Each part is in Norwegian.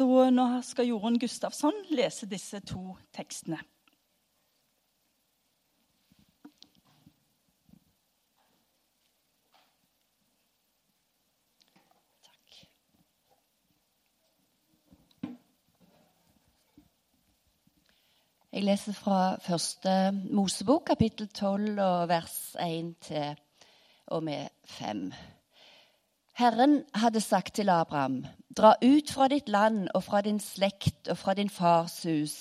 Så nå skal Jorunn Gustafsson lese disse to tekstene. Jeg leser fra første Mosebok, kapittel 12, og vers 1 til og med 5. Herren hadde sagt til Abraham, dra ut fra ditt land og fra din slekt og fra din fars hus,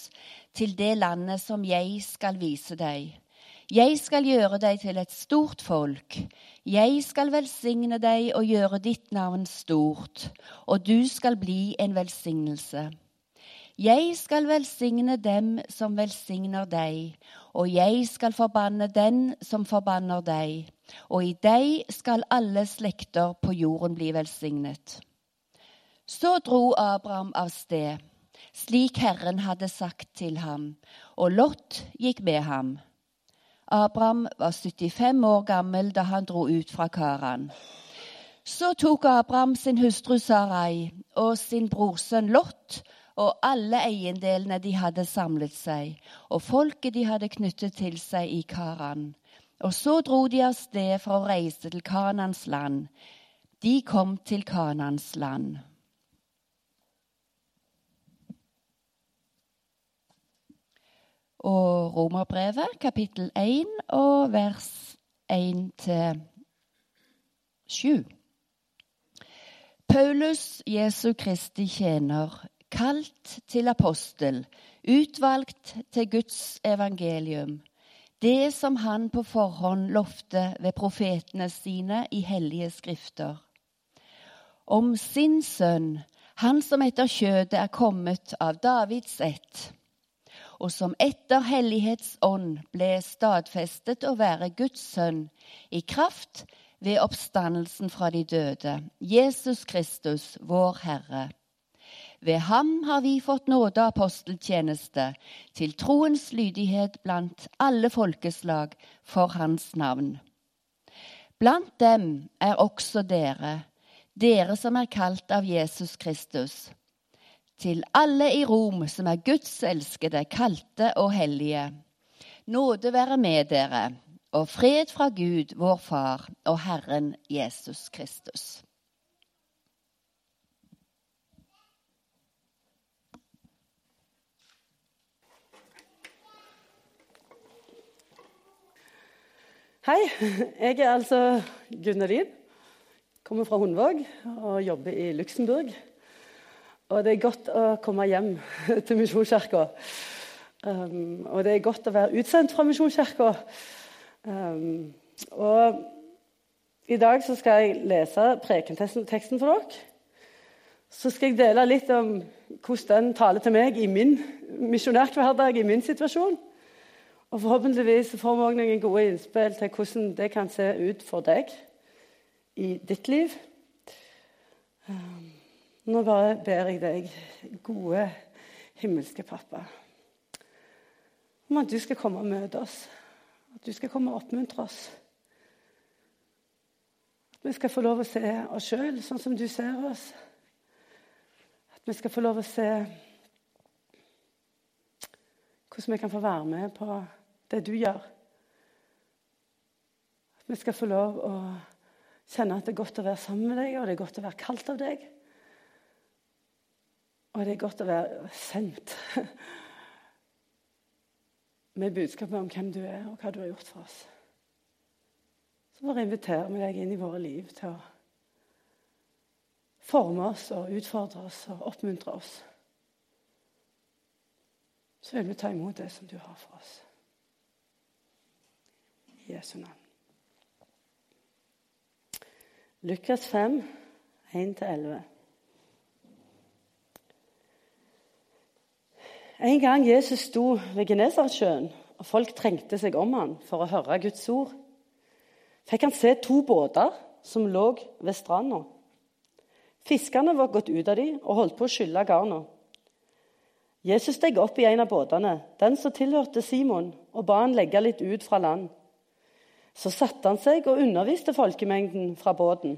til det landet som jeg skal vise deg. Jeg skal gjøre deg til et stort folk. Jeg skal velsigne deg og gjøre ditt navn stort, og du skal bli en velsignelse. Jeg skal velsigne dem som velsigner deg, og jeg skal forbanne den som forbanner deg, og i deg skal alle slekter på jorden bli velsignet. Så dro Abraham av sted, slik Herren hadde sagt til ham, og Lot gikk med ham. Abraham var 75 år gammel da han dro ut fra Karan. Så tok Abraham sin hustru Sarai og sin brorsønn Lot og alle eiendelene de hadde samlet seg, og folket de hadde knyttet til seg i Karan. Og så dro de av sted for å reise til Kanans land. De kom til Kanans land. Og Romerbrevet, kapittel 1 og vers 1 til 7. Paulus, Jesu Kristi tjener, kalt til apostel, utvalgt til Guds evangelium, det som han på forhånd lovte ved profetene sine i hellige skrifter. Om sin sønn, han som etter kjødet er kommet av Davids ett, og som etter hellighetsånd ble stadfestet å være Guds sønn i kraft ved oppstandelsen fra de døde, Jesus Kristus, vår Herre ved ham har vi fått nåde og aposteltjeneste til troens lydighet blant alle folkeslag for hans navn. Blant dem er også dere, dere som er kalt av Jesus Kristus. Til alle i Rom som er Guds elskede, kalte og hellige. Nåde være med dere, og fred fra Gud, vår Far, og Herren Jesus Kristus. Hei, jeg er altså Gunnelin. Kommer fra Hundvåg og jobber i Luxembourg. Og det er godt å komme hjem til Misjonskirka. Um, og det er godt å være utsendt fra Misjonskirka. Um, og i dag så skal jeg lese prekenteksten for dere. Så skal jeg dele litt om hvordan den taler til meg i min misjonærhverdag, i min situasjon. Og Forhåpentligvis får vi også noen gode innspill til hvordan det kan se ut for deg i ditt liv. Um, nå bare ber jeg deg, gode himmelske pappa, om at du skal komme og møte oss. At du skal komme og oppmuntre oss. At vi skal få lov å se oss sjøl sånn som du ser oss. At vi skal få lov å se hvordan vi kan få være med på det du gjør. At vi skal få lov å kjenne at det er godt å være sammen med deg, og det er godt å være kalt av deg. Og det er godt å være sendt med budskapet om hvem du er, og hva du har gjort for oss. Så bare inviterer vi deg inn i våre liv til å forme oss og utfordre oss og oppmuntre oss. Så vil vi ta imot det som du har for oss. Jesu navn. Lukas 5, 1-11. En gang Jesus sto ved Genesaretsjøen, og folk trengte seg om han for å høre Guds ord, fikk han se to båter som lå ved stranda. Fiskerne var gått ut av dem og holdt på å skylle garna. Jesus steg opp i en av båtene, den som tilhørte Simon, og ba han legge litt ut fra land. Så satte han seg og underviste folkemengden fra båten.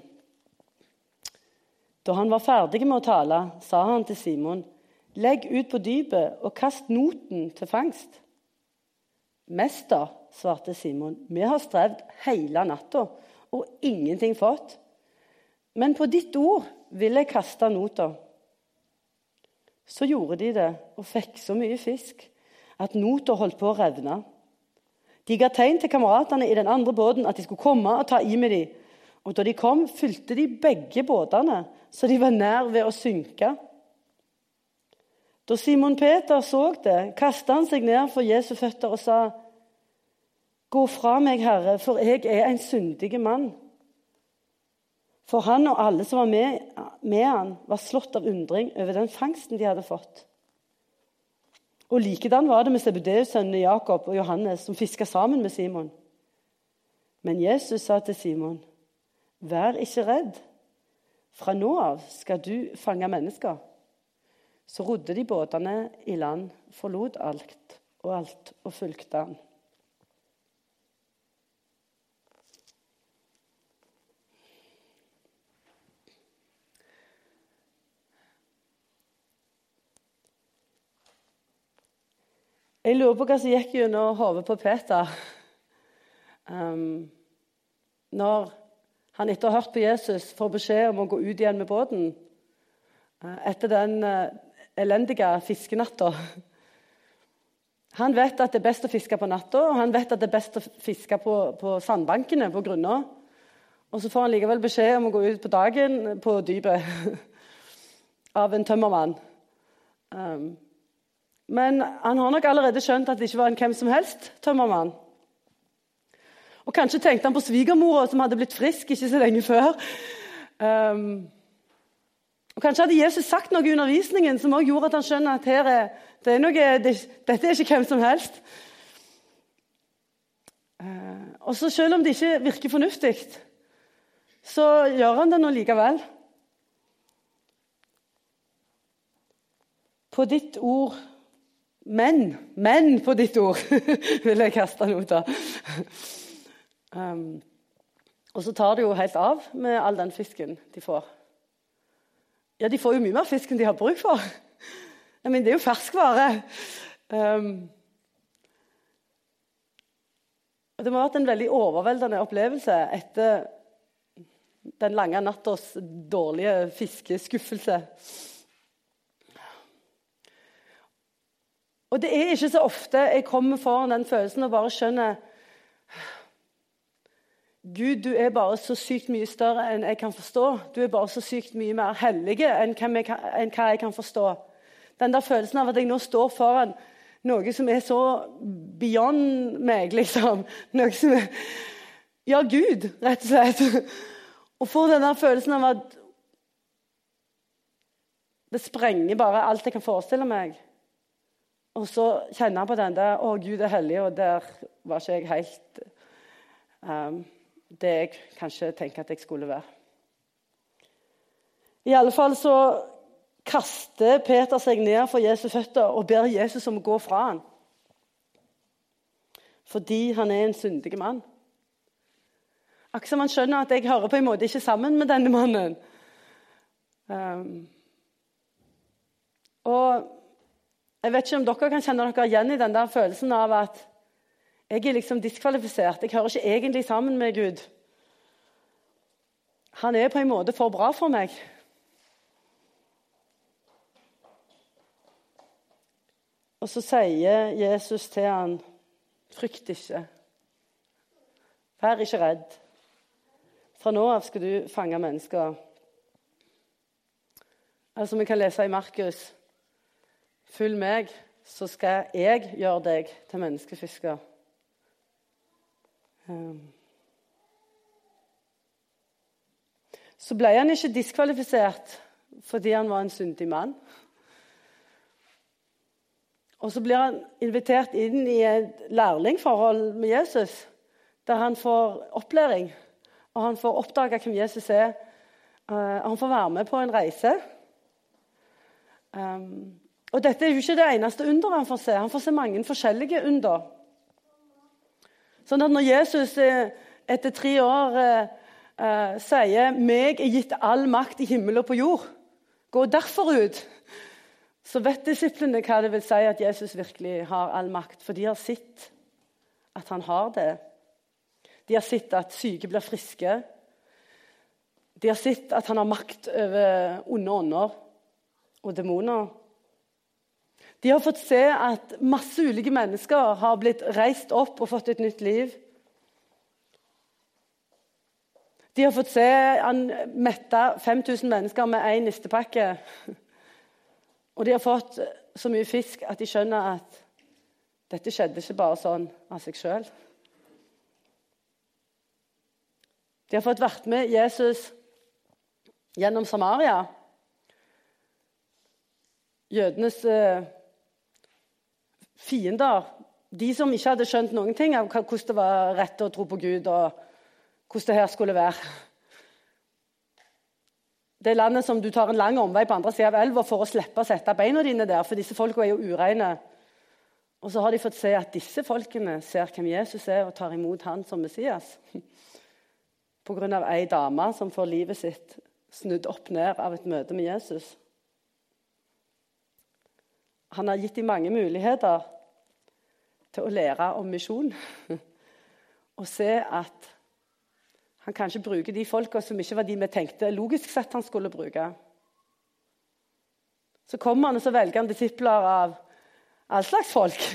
Da han var ferdig med å tale, sa han til Simon, legg ut på dypet og kast noten til fangst. Mester, svarte Simon, vi har strevd hele natta og ingenting fått. Men på ditt ord vil jeg kaste nota. Så gjorde de det og fikk så mye fisk at nota holdt på å revne. De ga tegn til kameratene i den andre båten at de skulle komme og ta i med dem. Og da de kom, fylte de begge båtene, så de var nær ved å synke. Da Simon Peter så det, kastet han seg ned for Jesu føtter og sa, 'Gå fra meg, Herre, for jeg er en syndig mann.' For han og alle som var med, med han, var slått av undring over den fangsten de hadde fått. Og Likedan var det med Sebedeus' sønnene Jakob og Johannes, som fiska sammen med Simon. Men Jesus sa til Simon, 'Vær ikke redd. Fra nå av skal du fange mennesker.' Så rodde de båtene i land, forlot alt og alt og fulgte han. Jeg lurer på hva som gikk gjennom hodet på Peter um, når han etter å ha hørt på Jesus får beskjed om å gå ut igjen med båten uh, etter den uh, elendige fiskenatta. Han vet at det er best å fiske på natta, og han vet at det er best å fiske på, på sandbankene på grunna. Og så får han likevel beskjed om å gå ut på dagen på dypet av en tømmermann. Um, men han har nok allerede skjønt at det ikke var en hvem som helst tømmermann. Og Kanskje tenkte han på svigermora som hadde blitt frisk ikke så lenge før. Um, og Kanskje hadde Jesus sagt noe i undervisningen som også gjorde at han skjønner at er, det er noe, det, dette er ikke hvem som helst. Uh, og så Selv om det ikke virker fornuftig, så gjør han det nå likevel. På ditt ord men, men på ditt ord vil jeg kaste nota. Um, og så tar det jo helt av med all den fisken de får. Ja, de får jo mye mer fisk enn de har bruk for. Men det er jo ferskvare. Um, og det må ha vært en veldig overveldende opplevelse etter den lange nattas dårlige fiskeskuffelse. Og det er ikke så ofte jeg kommer foran den følelsen og bare skjønner Gud, du er bare så sykt mye større enn jeg kan forstå. Du er bare så sykt mye mer hellig enn, hva jeg kan forstå. Den der følelsen av at jeg nå står foran noe som er så beyond meg, liksom. Noe som er Ja, Gud, rett og slett. Og får den der følelsen av at det sprenger bare alt jeg kan forestille meg. Og så kjenner han på den der 'Å, Gud er hellig', og der var ikke jeg helt um, det jeg kanskje tenker at jeg skulle være. I alle fall så kaster Peter seg ned for Jesus' føtter og ber Jesus om å gå fra ham. Fordi han er en syndig mann. Akkurat som han skjønner at jeg hører på en måte ikke sammen med denne mannen. Um, og jeg vet ikke om dere kan kjenne dere igjen i den der følelsen av at jeg er liksom diskvalifisert. Jeg hører ikke egentlig sammen med Gud. Han er på en måte for bra for meg. Og så sier Jesus til han, 'Frykt ikke. Vær ikke redd. Fra nå av skal du fange mennesker.' Altså, vi kan lese i Markus 'Følg meg, så skal jeg gjøre deg til menneskefisker'. Ehm. Så ble han ikke diskvalifisert fordi han var en syndig mann. Og så blir han invitert inn i et lærlingforhold med Jesus, der han får opplæring. Og han får oppdage hvem Jesus er. og han får være med på en reise. Um, og Dette er jo ikke det eneste underet han får se. Han får se mange forskjellige under. Sånn at når Jesus eh, etter tre år eh, uh, sier 'meg er gitt all makt i himmel og på jord', gå derfor ut, så vet disiplene hva det vil si at Jesus virkelig har all makt. For de har sett at han har det. De har sett at syke blir friske. De har sett at han har makt over onde ånder og demoner. De har fått se at masse ulike mennesker har blitt reist opp og fått et nytt liv. De har fått se han mette 5000 mennesker med én nistepakke. Og de har fått så mye fisk at de skjønner at dette skjedde ikke bare sånn av seg sjøl. De har fått vært med Jesus gjennom Samaria. Jødenes eh, fiender, de som ikke hadde skjønt noen ting av hvordan det var rett å tro på Gud, og hvordan det her skulle være. Det landet som du tar en lang omvei på andre sida av elva for å slippe å sette beina dine der, for disse folka er jo ureine. Og så har de fått se at disse folkene ser hvem Jesus er, og tar imot han som Messias. Pga. ei dame som får livet sitt snudd opp ned av et møte med Jesus. Han har gitt dem mange muligheter til å lære om misjon. Og se at han kanskje bruker de folka som ikke var de vi tenkte logisk sett han skulle bruke. Så kommer han og så velger han disipler av all slags folk.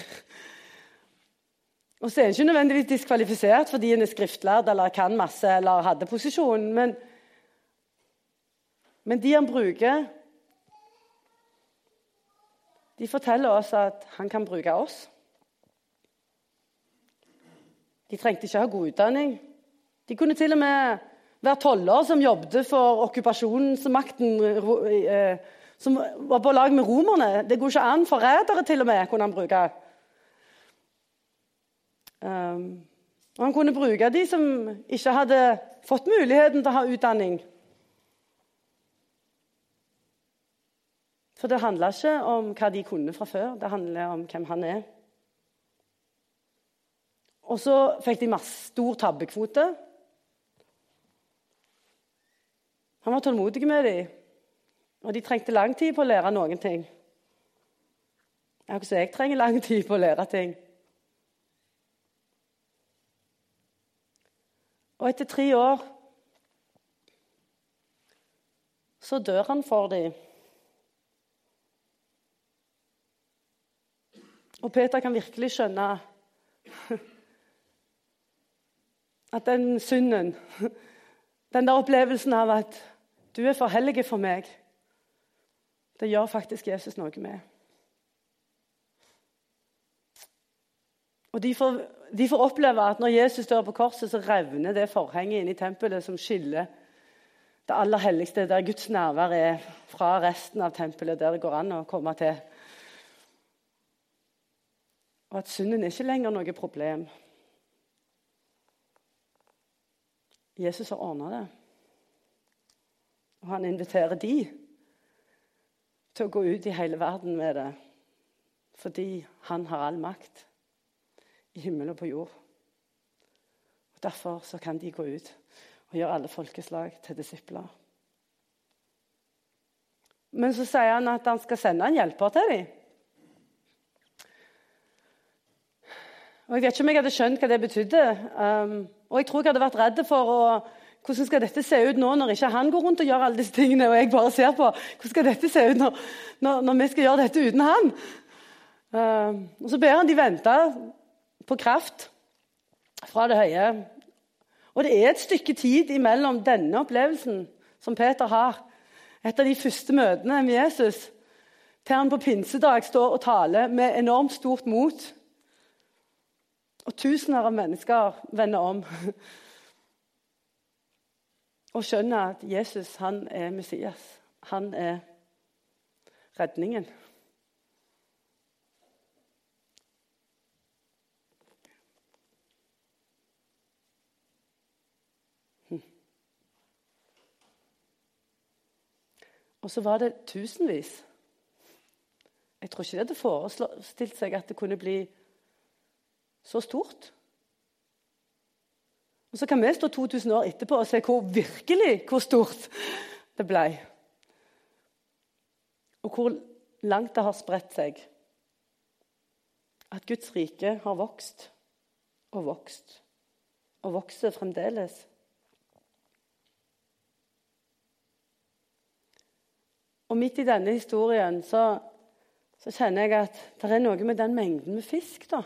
Og så er han ikke nødvendigvis diskvalifisert fordi han er skriftlærd eller kan masse eller hadde posisjon. Men, men de han bruker, de forteller oss at han kan bruke oss. De trengte ikke ha god utdanning. De kunne til og med være toller som jobbet for okkupasjonsmakten, eh, som var på lag med romerne. Det går ikke an. Forrædere til og med kunne han bruke. Um, og han kunne bruke de som ikke hadde fått muligheten til å ha utdanning. For det handla ikke om hva de kunne fra før, det handler om hvem han er. Og så fikk de masse stor tabbekvote. Han var tålmodig med dem, og de trengte lang tid på å lære noen ting. Akkurat som jeg trenger lang tid på å lære ting. Og etter tre år så dør han for dem. Og Peter kan virkelig skjønne at den synden, den der opplevelsen av at du er for hellig for meg, det gjør faktisk Jesus noe med. Og de får, de får, oppleve at når Jesus dør på korset, så revner det forhenget inne i tempelet som skiller det aller helligste, der Guds nærvær er, fra resten av tempelet, der det går an å komme til. Og at synden er ikke lenger noe problem. Jesus har ordna det. Og han inviterer de til å gå ut i hele verden med det fordi han har all makt i himmel og på jord. Og Derfor så kan de gå ut og gjøre alle folkeslag til disipler. Men så sier han at han skal sende en hjelper til dem. Og Jeg vet ikke om jeg hadde skjønt hva det betydde. Um, og jeg tror jeg hadde vært redd for å, hvordan skal dette se ut nå når ikke han går rundt og gjør alle disse tingene, og jeg bare ser på. Hvordan skal dette se ut når, når, når vi skal gjøre dette uten han? Um, og Så ber han de vente på kraft fra det høye. Og det er et stykke tid imellom denne opplevelsen som Peter har, et av de første møtene med Jesus, til han på pinsedag står og taler med enormt stort mot. Og tusener av mennesker vender om og skjønner at Jesus han er Messias. Han er redningen. Og så var det tusenvis. Jeg tror ikke de hadde forestilt seg at det kunne bli så stort. Og Så kan vi stå 2000 år etterpå og se hvor virkelig hvor stort det ble. Og hvor langt det har spredt seg. At Guds rike har vokst og vokst og vokser fremdeles. Og midt i denne historien så, så, kjenner jeg at det er noe med den mengden med fisk. da.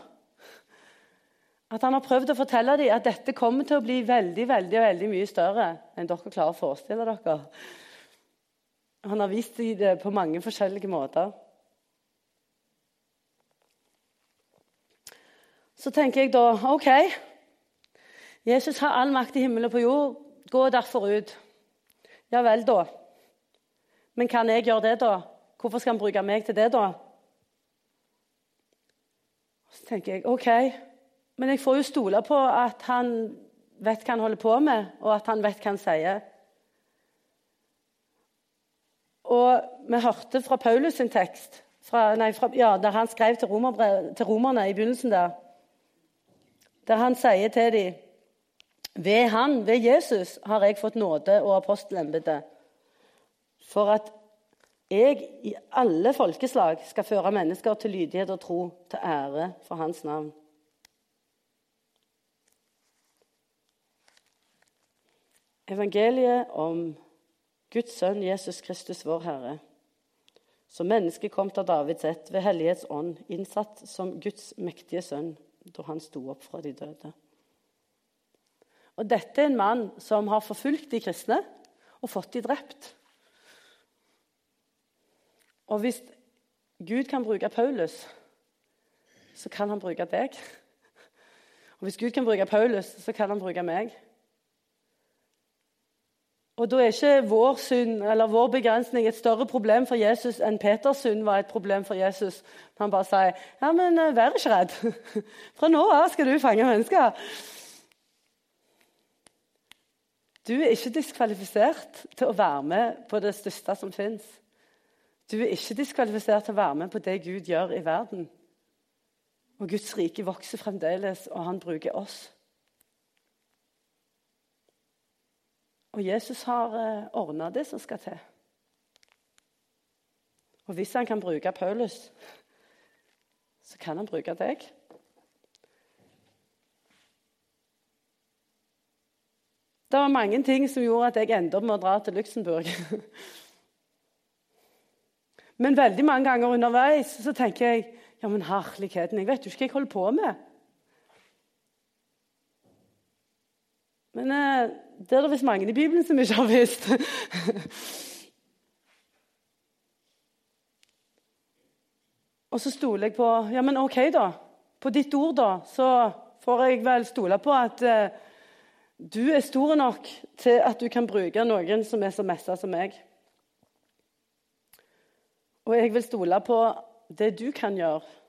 At han har prøvd å fortelle dem at dette kommer til å bli veldig veldig, veldig mye større enn dere klarer å forestille dere. Han har vist dem det på mange forskjellige måter. Så tenker jeg da OK, Jesus har all makt i himmelen og på jord. Gå derfor ut. Ja vel, da. Men kan jeg gjøre det, da? Hvorfor skal han bruke meg til det, da? Så tenker jeg OK, men jeg får jo stole på at han vet hva han holder på med, og at han vet hva han sier. Og vi hørte fra Paulus sin tekst, fra, nei, fra, ja, der han skrev til, til romerne i begynnelsen der, der han sier til dem ved han, ved Jesus, har jeg fått nåde og apostelembete for at jeg i alle folkeslag skal føre mennesker til lydighet og tro, til ære for Hans navn. Evangeliet om Guds sønn Jesus Kristus, vår Herre, som menneske kom til Davids ett ved Hellighets ånd, innsatt som Guds mektige sønn da han sto opp fra de døde. Og Dette er en mann som har forfulgt de kristne og fått de drept. Og hvis Gud kan bruke Paulus, så kan han bruke deg. Og hvis Gud kan bruke Paulus, så kan han bruke meg. Og Da er ikke vår synd eller vår begrensning et større problem for Jesus enn Peters synd var et problem for Jesus. Han bare sier ja, men eh, vær ikke redd. Fra nå av skal du fange mennesker. Du er ikke diskvalifisert til å være med på det største som fins. Du er ikke diskvalifisert til å være med på det Gud gjør i verden. Og Guds rike vokser fremdeles, og han bruker oss. Og Jesus har eh, ordna det som skal til. Og hvis han kan bruke Paulus, så kan han bruke deg. Det var mange ting som gjorde at jeg endte opp med å dra til Luxembourg. Men veldig mange ganger underveis så tenker jeg ja, men herligheten, jeg vet jo ikke hva jeg holder på med. Men eh, det er det visst mange i Bibelen som ikke har visst. Og så stoler jeg på Ja, men OK, da. På ditt ord, da, så får jeg vel stole på at eh, du er stor nok til at du kan bruke noen som er så messa som meg. Og jeg vil stole på det du kan gjøre.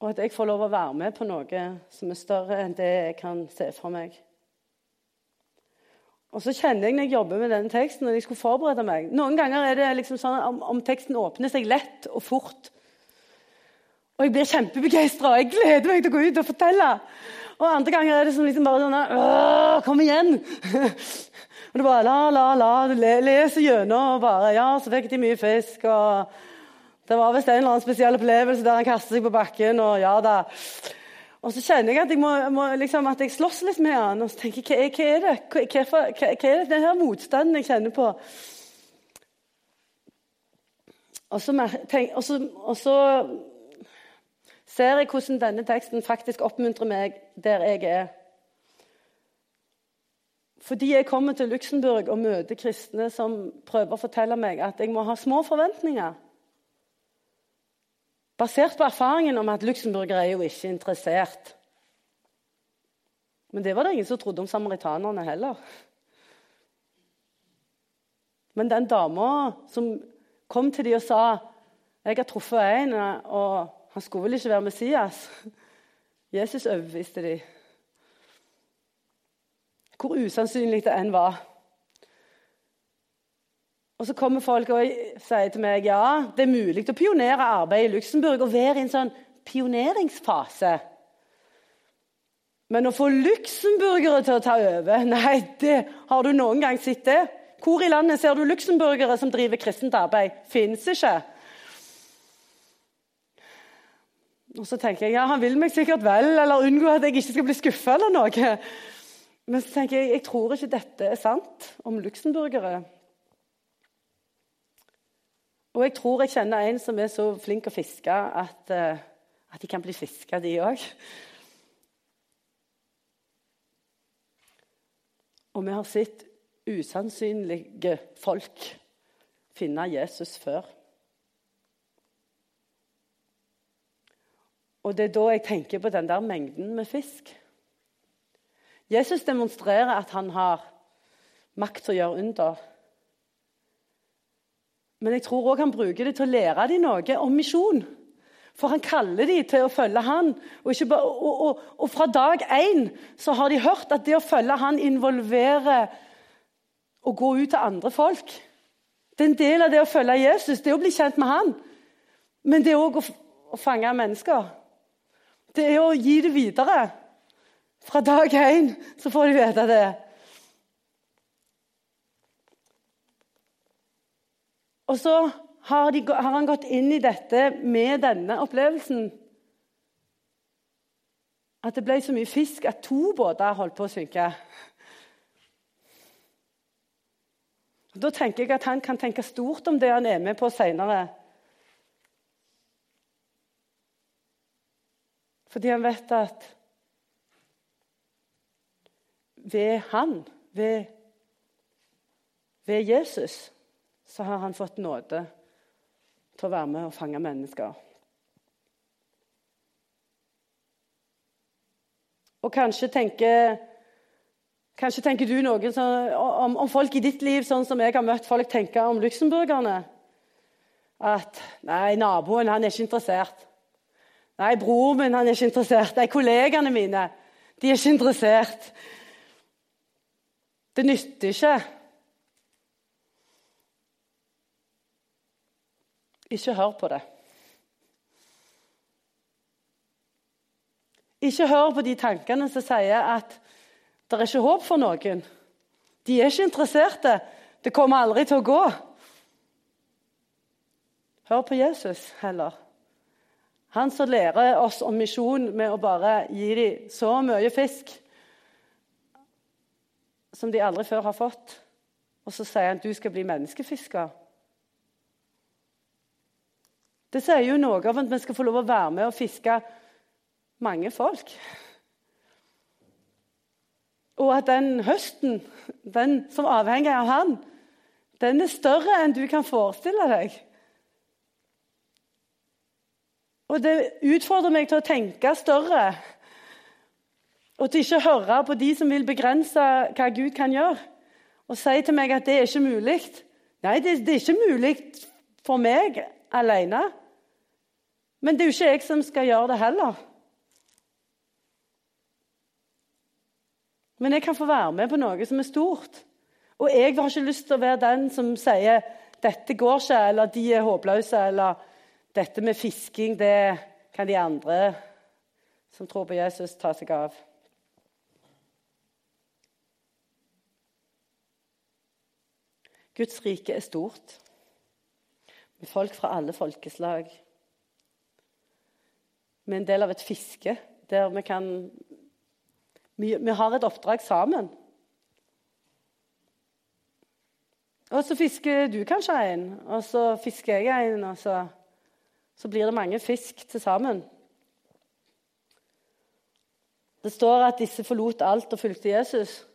Og at jeg får lov å være med på noe som er større enn det jeg kan se for meg. Og så kjenner jeg når jeg jobber med denne teksten, når jeg skulle forberede meg Noen ganger er det liksom sånn om, om teksten åpner seg lett og fort. Og jeg blir kjempebegeistra og jeg gleder meg til å gå ut og fortelle. Og andre ganger er det som liksom bare sånn Kom igjen! og du bare la, la, la. Du leser gjennom og bare Ja, så fikk de mye fisk. og Det var visst en eller annen spesiell opplevelse der han kastet seg på bakken. Og ja da. Og så kjenner jeg at jeg, må, må, liksom, at jeg slåss litt med han. Og så tenker jeg, hva, er det hva, hva, hva, er det her motstanden jeg kjenner på? Og så, tenk, og så, og så ser jeg hvordan denne teksten faktisk oppmuntrer meg der jeg er. Fordi jeg kommer til Luxembourg og møter kristne som prøver å fortelle meg at jeg må ha små forventninger. Basert på erfaringen om at luxemburgere er jo ikke interessert. Men det var det ingen som trodde om samaritanerne heller. Men den dama som kom til dem og sa jeg har truffet en, og han skulle vel ikke være Messias? Jesus overbeviste dem. Hvor usannsynlig det enn var. Og Så kommer folk og sier til meg ja, det er mulig å pionere arbeid i Luxembourg og være i en sånn pioneringsfase. Men å få luxemburgere til å ta over Nei, det, har du noen gang sett det? Hvor i landet ser du luxemburgere som driver kristent arbeid? Fins ikke. Og så tenker jeg ja, han vil meg sikkert vel, eller unngå at jeg ikke skal bli skuffa eller noe. Men så tenker jeg jeg tror ikke dette er sant om luxemburgere. Og jeg tror jeg kjenner en som er så flink å fiske at, uh, at de kan bli fiska, de òg. Og vi har sett usannsynlige folk finne Jesus før. Og det er da jeg tenker på den der mengden med fisk. Jesus demonstrerer at han har makt til å gjøre under. Men jeg tror òg han bruker det til å lære dem noe om misjon. For han kaller dem til å følge han. Og, bare, og, og, og, fra dag én så har de hørt at det å følge han involverer å gå ut til andre folk. Det er en del av det å følge Jesus, det er å bli kjent med han. Men det er òg å, å fange mennesker. Det er å gi det videre. Fra dag én så får de vite det. Og så har, de, har, han gått inn i dette med denne opplevelsen. At det ble så mye fisk at to båter holdt på å synke. Da tenker jeg at han kan tenke stort om det han er med på seinere. Fordi han vet at ved han, ved, ved Jesus, så har han fått nåde til å være med og fange mennesker. Og kanskje tenker, kanskje tenker du noe om, om, folk i ditt liv, sånn som jeg har møtt folk tenke om luxemburgerne. At nei, naboen han er ikke interessert. Nei, broren min han er ikke interessert. Nei, kollegene mine de er ikke interessert. Det nytter ikke. Ikke hør på det. Ikke hør på de tankene som sier at det er ikke håp for noen. De er ikke interesserte. Det kommer aldri til å gå. Hør på Jesus heller. Han som lærer oss om misjon med å bare gi dem så mye fisk som de aldri før har fått. Og så sier han at du skal bli menneskefisker. Det sier jo noe om at vi skal få lov å være med og fiske mange folk. Og at den høsten, den som avhenger av han, den er større enn du kan forestille deg. Og det utfordrer meg til å tenke større. Og til ikke å høre på de som vil begrense hva Gud kan gjøre. Og si til meg at det er ikke mulig. Nei, det, det er ikke mulig for meg alene. Men det er jo ikke jeg som skal gjøre det heller. Men jeg kan få være med på noe som er stort. Og jeg har ikke lyst til å være den som sier 'dette går ikke', eller 'de er håpløse', eller dette med fisking det kan de andre som tror på Jesus, ta seg av. Guds rike er stort, med folk fra alle folkeslag. Vi er en del av et fiske der vi kan Vi, vi har et oppdrag sammen. Og så fisker du kanskje en, og så fisker jeg en, og så så blir det mange fisk til sammen. Det står at disse forlot alt og fulgte Jesus.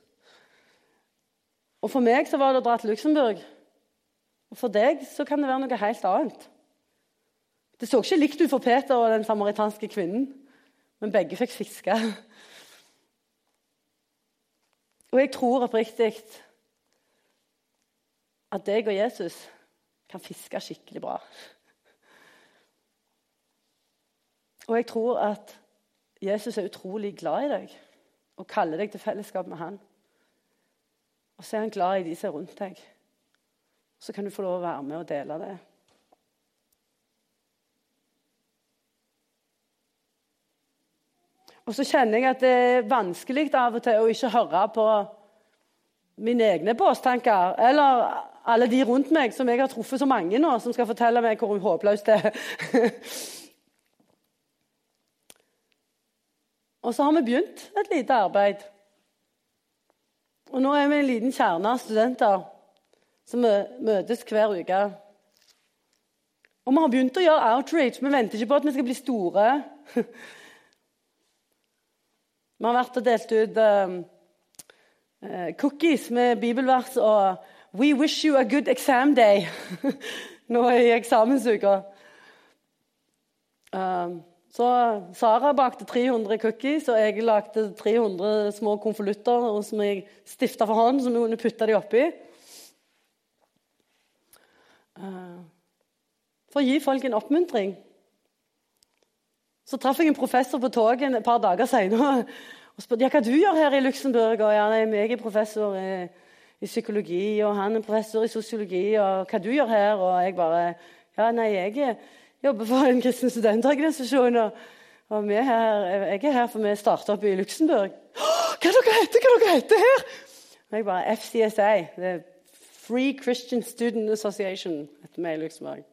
Og For meg så var det å dra til Luxembourg. Og For deg så kan det være noe helt annet. Det så ikke likt ut for Peter og den samaritanske kvinnen, men begge fikk fiske. Og jeg tror oppriktig at deg og Jesus kan fiske skikkelig bra. Og jeg tror at Jesus er utrolig glad i deg og kaller deg til fellesskap med han. Og så er han glad i de som er rundt deg. Så kan du få lov å være med og dele det. Og så kjenner jeg at det er vanskelig av og til å ikke høre på mine egne båstanker. Eller alle de rundt meg som jeg har truffet så mange nå, som skal fortelle meg hvor håpløst det er. og så har vi begynt et lite arbeid. Og nå er vi en liten kjerne av studenter som møtes hver uke. Og vi har begynt å gjøre outreach. Vi venter ikke på at vi skal bli store. Vi har vært og delt ut uh, cookies med bibelvers og 'We wish you a good exam day' nå i eksamensuka. Uh, så Sara bakte 300 cookies, og jeg lagde 300 små konvolutter som jeg stifta for hånd, som vi kunne putte de oppi. Uh, for å gi folk en oppmuntring. Så traff jeg en professor på toget et par dager senere og spurte ja, hva du gjør her i Luxembourg. Og ja, jeg er professor i, i, psykologi, og han er professor i sosiologi. Og hva du gjør her? Og jeg bare Ja, nei, jeg jobber for en kristen studentorganisasjon. Og, og er her, jeg er her for vi starter opp i Luxembourg. Hva dere heter Hva dere heter her? Og jeg bare FCSA. Det er Free Christian Student Association. heter vi i Luxembourg.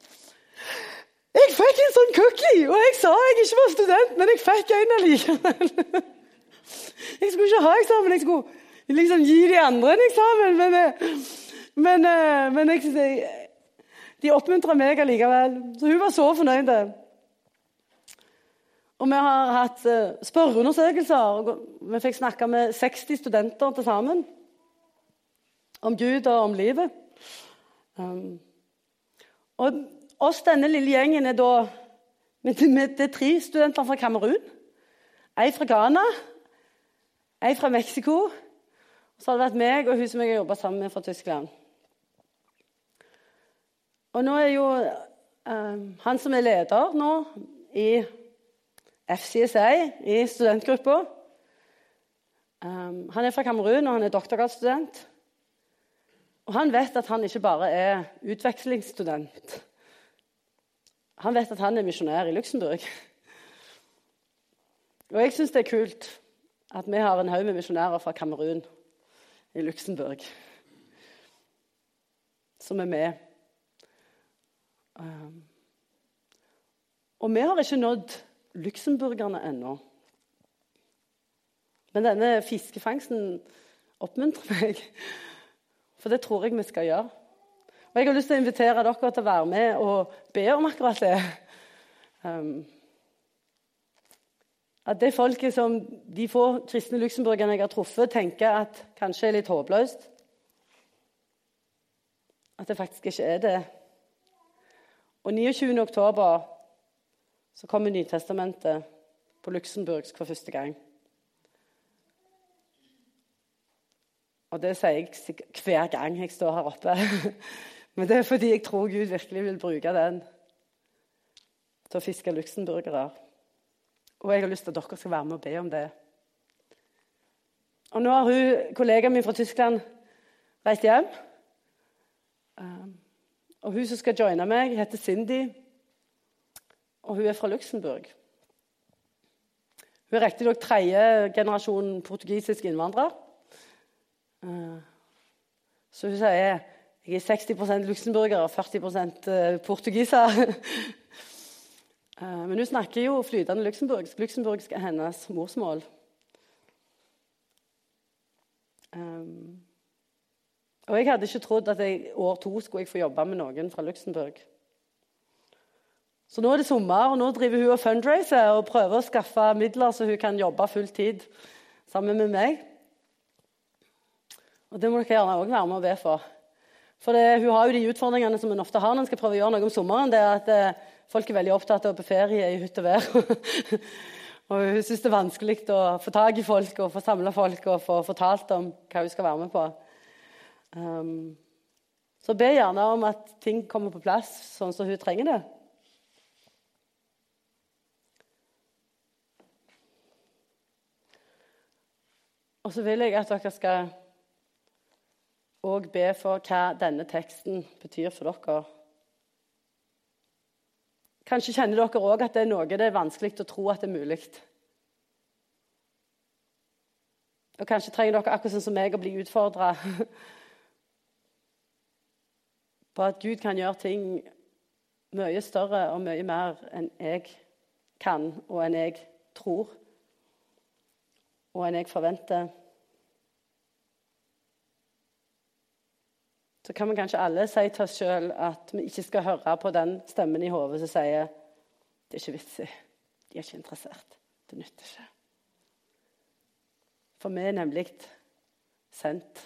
Jeg fikk en sånn cookie! Og jeg sa jeg ikke var student, men jeg fikk en allikevel. Jeg skulle ikke ha eksamen, jeg skulle liksom gi de andre en eksamen. Men, eh, men, eh, men jeg, de oppmuntra meg allikevel. Så hun var så fornøyd. Og vi har hatt eh, spørreundersøkelser. Vi fikk snakke med 60 studenter til sammen om Gud og om livet. Um, og oss, denne lille gjengen, er da Det tre studenter fra Kamerun. Ei fra Ghana, ei fra Mexico. Og så har det vært meg og hun som jeg har jobba sammen med fra Tyskland. Og nå er jo eh, han som er leder nå i FCSA, i studentgruppa um, Han er fra Kamerun, og han er doktorgradsstudent. Og han vet at han ikke bare er utvekslingsstudent. Han vet at han er misjonær i Luxembourg. Og jeg syns det er kult at vi har en haug med misjonærer fra Kamerun i Luxembourg som er med. Um, og vi har ikke nådd luxemburgerne ennå. Men denne fiskefangsten oppmuntrer meg, for det tror jeg vi skal gjøre. Og Jeg har lyst til å invitere dere til å være med og be om akkurat det. Um, at det folket som de få kristne luxemburgerne jeg har truffet, tenker at kanskje er litt håpløst. At det faktisk ikke er det. Og 29. oktober så kommer Nytestamentet på luxemburgsk for første gang. Og det sier jeg hver gang jeg står her oppe. Men det er fordi jeg tror Gud virkelig vil bruke den til å fiske luxemburgere. Og jeg har lyst til at dere skal være med og be om det. Og nå har hun, kollegaen min fra Tyskland reist hjem. Um, og hun som skal joine meg, heter Cindy, og hun er fra Luxembourg. Hun er riktignok tredje generasjon portugisisk innvandrer. Uh, så hun sier jeg er 60% luxemburger og 40 portugiser. Eh, men hun snakker jo flytende luxemburgsk. Luxemburgsk er hennes morsmål. Um, og jeg hadde ikke trodd at jeg år to skulle jeg få jobbe med noen fra Luxembourg. Så nå er det sommer, og nå driver hun og fundraiser og prøver å skaffe midler så hun kan jobbe full tid sammen med meg. Og Det må dere gjerne òg være med og be for. For det, Hun har jo de utfordringene som hun ofte har når hun skal prøve å gjøre noe om sommeren. det er at eh, Folk er veldig opptatt av å på ferie i hytt og vær. og hun syns det er vanskelig å få tak i folk og få samla folk og få fortalt om hva hun skal være med på. Um, så be gjerne om at ting kommer på plass sånn som hun trenger det. Og så vil jeg at dere skal og be for hva denne teksten betyr for dere. Kanskje kjenner dere òg at det er noe det er vanskelig å tro at det er mulig. Og kanskje trenger dere akkurat sånn som meg å bli utfordra på at Gud kan gjøre ting mye større og mye mer enn jeg kan, og enn jeg tror, og enn jeg forventer. Så kan vi kanskje alle si til oss sjøl at vi ikke skal høre på den stemmen i hodet som sier det er ikke vits i, de er ikke interessert, det nytter ikke. For vi er nemlig sendt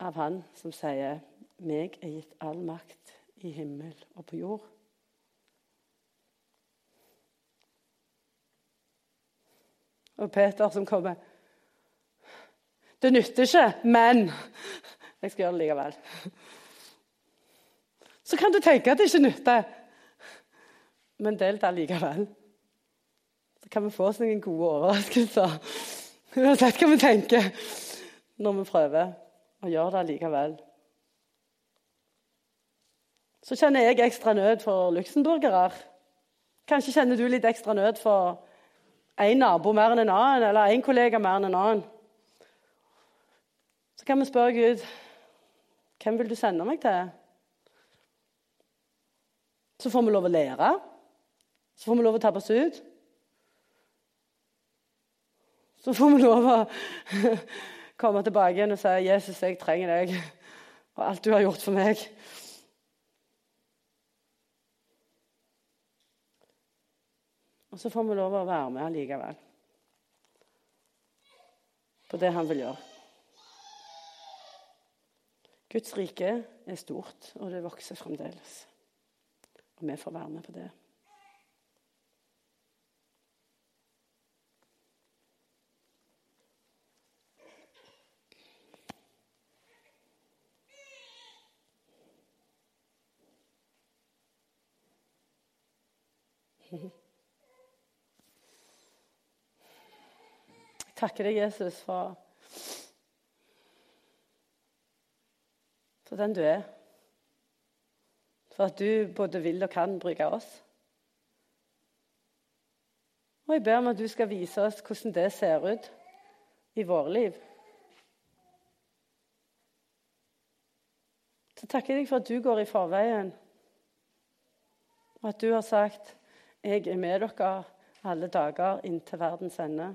av Han som sier meg er gitt all makt i himmel og på jord. Og Peter som kommer Det nytter ikke, men jeg skal gjøre det likevel. Så kan du tenke at det ikke nytter, men delta likevel. Så kan vi få oss noen gode overraskelser, uansett hva vi tenker, når vi prøver å gjøre det likevel. Så kjenner jeg ekstra nød for luxemburgere. Kanskje kjenner du litt ekstra nød for én nabo mer enn en annen, eller én kollega mer enn en annen. Så kan vi spørre Gud hvem vil du sende meg til? Så får vi lov å lære. Så får vi lov å tappe oss ut. Så får vi lov å komme tilbake igjen og si 'Jesus, jeg trenger deg og alt du har gjort for meg'. Og så får vi lov å være med allikevel. På det han vil gjøre. Guds rike er stort, og det vokser fremdeles. Og vi får være med på det. Jeg takker deg, Jesus, for, for den du er. For at du både vil og kan bruke oss. Og jeg ber om at du skal vise oss hvordan det ser ut i våre liv. Så takker jeg deg for at du går i forveien, og at du har sagt 'Jeg er med dere alle dager inntil verdens ende'.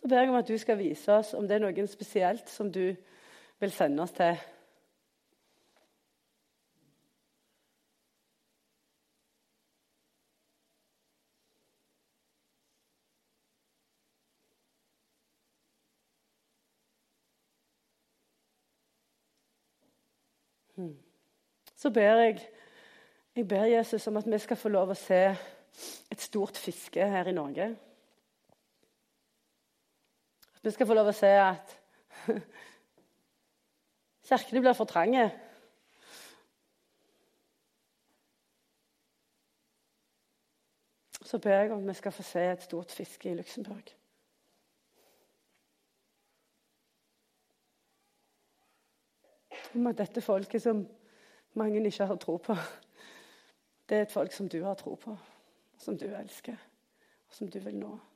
Så ber jeg om at du skal vise oss om det er noen spesielt som du vil sende oss til. Så ber jeg, jeg ber Jesus om at vi skal få lov å se et stort fiske her i Norge. Vi skal få lov å se at kirkene blir for trange. Så ber jeg om vi skal få se et stort fiske i Luxembourg. Om at dette folket som mange ikke har tro på, det er et folk som du har tro på, som du elsker, og som du vil nå.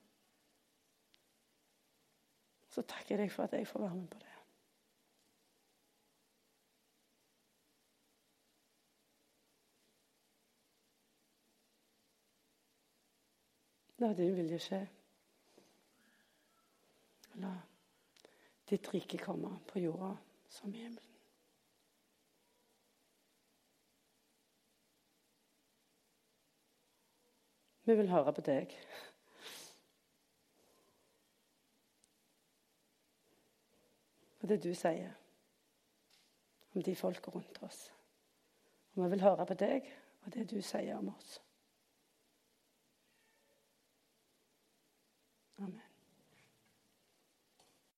Så takker jeg deg for at jeg får være med på det. La din vilje skje. La ditt rike komme på jorda som i himmelen. Vi vil høre på deg. Og det du sier om de folka rundt oss. Og vi vil høre på deg og det du sier om oss.